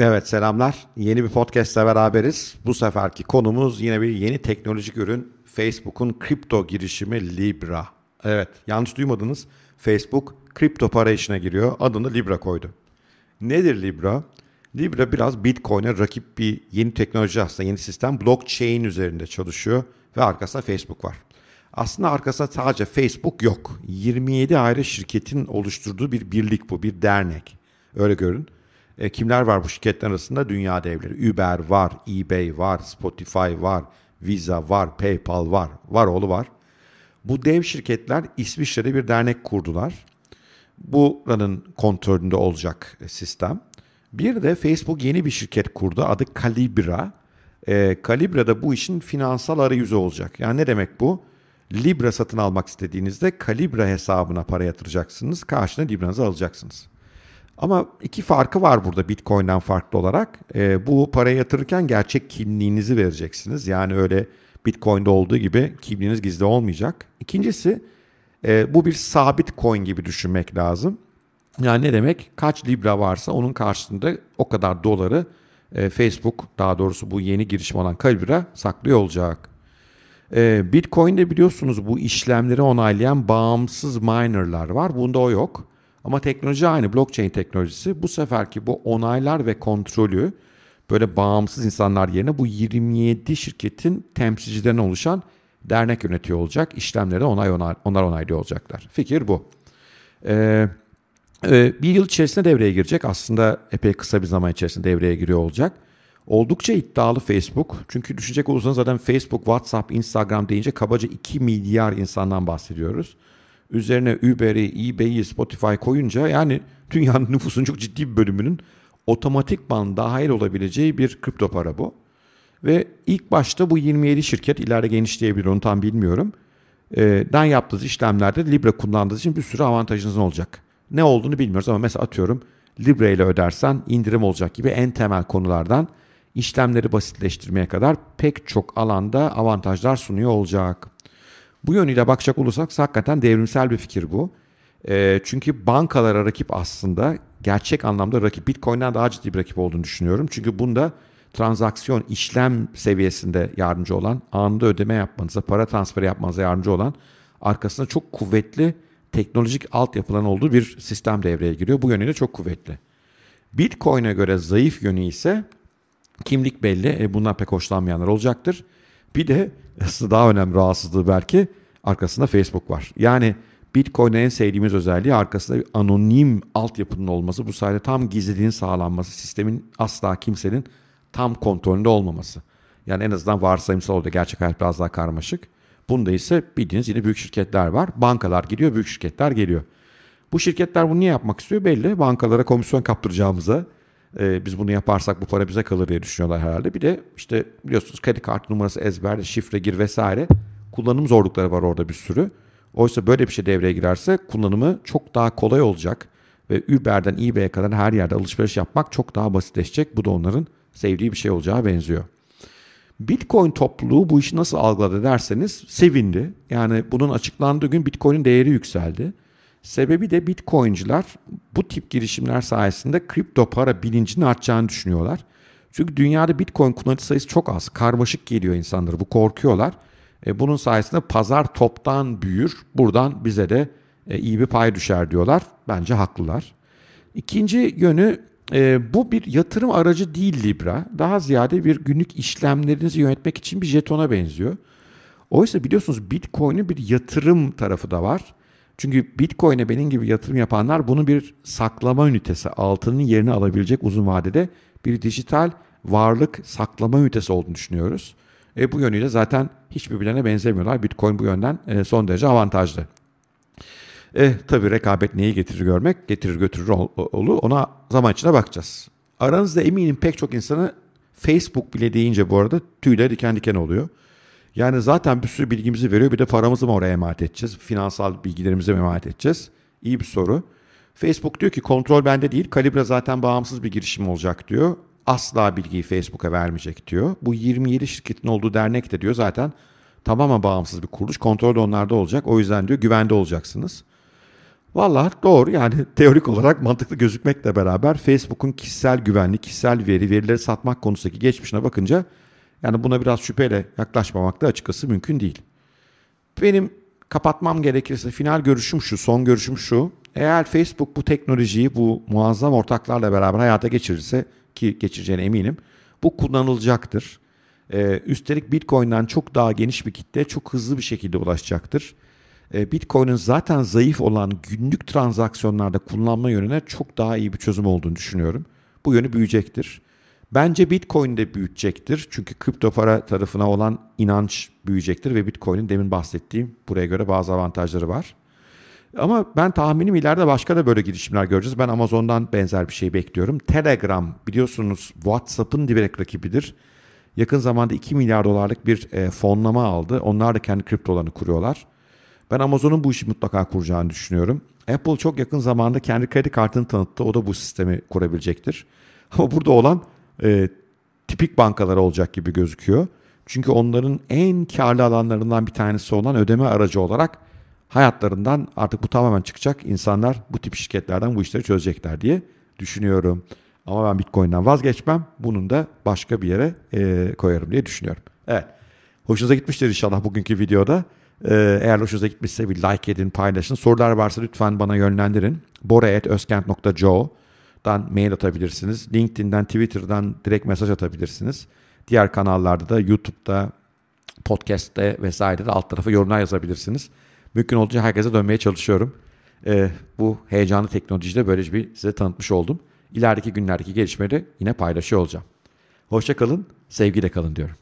Evet selamlar. Yeni bir podcast'te beraberiz. Bu seferki konumuz yine bir yeni teknolojik ürün. Facebook'un kripto girişimi Libra. Evet yanlış duymadınız. Facebook kripto para işine giriyor. Adını Libra koydu. Nedir Libra? Libra biraz Bitcoin'e rakip bir yeni teknoloji aslında yeni sistem. Blockchain üzerinde çalışıyor ve arkasında Facebook var. Aslında arkasında sadece Facebook yok. 27 ayrı şirketin oluşturduğu bir birlik bu, bir dernek. Öyle görün. E, kimler var bu şirketler arasında? Dünya devleri. Uber var, eBay var, Spotify var, Visa var, PayPal var, var oğlu var. Bu dev şirketler İsviçre'de bir dernek kurdular. Buranın kontrolünde olacak sistem. Bir de Facebook yeni bir şirket kurdu. Adı Calibra. E, Calibra da bu işin finansal arayüzü olacak. Yani ne demek bu? Libra satın almak istediğinizde Calibra hesabına para yatıracaksınız. Karşına Libra'nızı alacaksınız. Ama iki farkı var burada Bitcoin'den farklı olarak. E, bu parayı yatırırken gerçek kimliğinizi vereceksiniz. Yani öyle Bitcoin'de olduğu gibi kimliğiniz gizli olmayacak. İkincisi e, bu bir sabit coin gibi düşünmek lazım. Yani ne demek? Kaç libra varsa onun karşılığında o kadar doları e, Facebook daha doğrusu bu yeni girişim olan Calibra saklıyor olacak. E, Bitcoin'de biliyorsunuz bu işlemleri onaylayan bağımsız minerlar var. Bunda o yok. Ama teknoloji aynı blockchain teknolojisi. Bu seferki bu onaylar ve kontrolü böyle bağımsız insanlar yerine bu 27 şirketin temsilcilerine oluşan dernek yönetiyor olacak. İşlemleri onay, onay onlar onaylıyor olacaklar. Fikir bu. Ee, e, bir yıl içerisinde devreye girecek. Aslında epey kısa bir zaman içerisinde devreye giriyor olacak. Oldukça iddialı Facebook. Çünkü düşünecek olursanız zaten Facebook, WhatsApp, Instagram deyince kabaca 2 milyar insandan bahsediyoruz üzerine Uber'i, eBay'i, Spotify koyunca yani dünyanın nüfusunun çok ciddi bir bölümünün otomatikman dahil olabileceği bir kripto para bu. Ve ilk başta bu 27 şirket ileride genişleyebilir onu tam bilmiyorum. E, den yaptığınız işlemlerde Libra kullandığınız için bir sürü avantajınız olacak. Ne olduğunu bilmiyoruz ama mesela atıyorum Libra ile ödersen indirim olacak gibi en temel konulardan işlemleri basitleştirmeye kadar pek çok alanda avantajlar sunuyor olacak. Bu yönüyle bakacak olursak hakikaten devrimsel bir fikir bu. E, çünkü bankalara rakip aslında gerçek anlamda rakip. Bitcoin'den daha ciddi bir rakip olduğunu düşünüyorum. Çünkü bunda transaksiyon, işlem seviyesinde yardımcı olan, anında ödeme yapmanıza, para transferi yapmanıza yardımcı olan, arkasında çok kuvvetli teknolojik altyapıların olduğu bir sistem devreye giriyor. Bu yönüyle çok kuvvetli. Bitcoin'e göre zayıf yönü ise kimlik belli. E, bundan pek hoşlanmayanlar olacaktır. Bir de aslında daha önemli rahatsızlığı belki arkasında Facebook var. Yani Bitcoin'in en sevdiğimiz özelliği arkasında bir anonim altyapının olması. Bu sayede tam gizliliğin sağlanması, sistemin asla kimsenin tam kontrolünde olmaması. Yani en azından varsayımsal oldu. Gerçek hayat biraz daha karmaşık. Bunda ise bildiğiniz yine büyük şirketler var. Bankalar geliyor, büyük şirketler geliyor. Bu şirketler bunu niye yapmak istiyor belli. Bankalara komisyon kaptıracağımıza e, biz bunu yaparsak bu para bize kalır diye düşünüyorlar herhalde. Bir de işte biliyorsunuz kredi kartı numarası ezberle, şifre gir vesaire kullanım zorlukları var orada bir sürü. Oysa böyle bir şey devreye girerse kullanımı çok daha kolay olacak ve Uber'den eBay'e kadar her yerde alışveriş yapmak çok daha basitleşecek. Bu da onların sevdiği bir şey olacağı benziyor. Bitcoin topluluğu bu işi nasıl algıladı derseniz sevindi. Yani bunun açıklandığı gün Bitcoin'in değeri yükseldi. Sebebi de Bitcoin'ciler bu tip girişimler sayesinde kripto para bilincini artacağını düşünüyorlar. Çünkü dünyada Bitcoin kullanıcı sayısı çok az. Karmaşık geliyor insanlara. Bu korkuyorlar. E, bunun sayesinde pazar toptan büyür. Buradan bize de e, iyi bir pay düşer diyorlar. Bence haklılar. İkinci yönü e, bu bir yatırım aracı değil Libra. Daha ziyade bir günlük işlemlerinizi yönetmek için bir jetona benziyor. Oysa biliyorsunuz Bitcoin'in bir yatırım tarafı da var. Çünkü Bitcoin'e benim gibi yatırım yapanlar bunu bir saklama ünitesi, altının yerini alabilecek uzun vadede bir dijital varlık saklama ünitesi olduğunu düşünüyoruz. E, bu yönüyle zaten hiçbirbirlerine benzemiyorlar. Bitcoin bu yönden e, son derece avantajlı. E, tabii rekabet neyi getirir görmek, getirir götürür olur. Ona zaman içine bakacağız. Aranızda eminim pek çok insanı Facebook bile deyince bu arada tüyler diken diken oluyor. Yani zaten bir sürü bilgimizi veriyor. Bir de paramızı mı oraya emanet edeceğiz? Finansal bilgilerimizi mi emanet edeceğiz? İyi bir soru. Facebook diyor ki kontrol bende değil. Kalibra zaten bağımsız bir girişim olacak diyor. Asla bilgiyi Facebook'a vermeyecek diyor. Bu 27 şirketin olduğu dernek de diyor zaten tamamen bağımsız bir kuruluş. Kontrol de onlarda olacak. O yüzden diyor güvende olacaksınız. Valla doğru yani teorik olarak mantıklı gözükmekle beraber Facebook'un kişisel güvenlik, kişisel veri, verileri satmak konusundaki geçmişine bakınca yani buna biraz şüpheyle yaklaşmamak da açıkçası mümkün değil. Benim kapatmam gerekirse final görüşüm şu, son görüşüm şu. Eğer Facebook bu teknolojiyi bu muazzam ortaklarla beraber hayata geçirirse ki geçireceğine eminim bu kullanılacaktır. Ee, üstelik Bitcoin'den çok daha geniş bir kitle çok hızlı bir şekilde ulaşacaktır. Ee, Bitcoin'in zaten zayıf olan günlük transaksiyonlarda kullanma yönüne çok daha iyi bir çözüm olduğunu düşünüyorum. Bu yönü büyüyecektir. Bence Bitcoin de büyüyecektir. Çünkü kripto para tarafına olan inanç büyüyecektir ve Bitcoin'in demin bahsettiğim buraya göre bazı avantajları var. Ama ben tahminim ileride başka da böyle girişimler göreceğiz. Ben Amazon'dan benzer bir şey bekliyorum. Telegram biliyorsunuz WhatsApp'ın direkt rakibidir. Yakın zamanda 2 milyar dolarlık bir e, fonlama aldı. Onlar da kendi kriptolarını kuruyorlar. Ben Amazon'un bu işi mutlaka kuracağını düşünüyorum. Apple çok yakın zamanda kendi kredi kartını tanıttı. O da bu sistemi kurabilecektir. Ama burada olan e, tipik bankalar olacak gibi gözüküyor. Çünkü onların en karlı alanlarından bir tanesi olan ödeme aracı olarak hayatlarından artık bu tamamen çıkacak. İnsanlar bu tip şirketlerden bu işleri çözecekler diye düşünüyorum. Ama ben Bitcoin'den vazgeçmem. Bunun da başka bir yere e, koyarım diye düşünüyorum. Evet. Hoşunuza gitmiştir inşallah bugünkü videoda. Ee, eğer hoşunuza gitmişse bir like edin, paylaşın. Sorular varsa lütfen bana yönlendirin. bora.özkent.co.dan mail atabilirsiniz. LinkedIn'den, Twitter'dan direkt mesaj atabilirsiniz. Diğer kanallarda da YouTube'da, podcast'te vesairede alt tarafa yorumlar yazabilirsiniz. Mümkün olduğunca herkese dönmeye çalışıyorum. Ee, bu heyecanlı teknolojide de böylece bir size tanıtmış oldum. İlerideki günlerdeki gelişmeleri yine paylaşıyor olacağım. Hoşça kalın, sevgiyle kalın diyorum.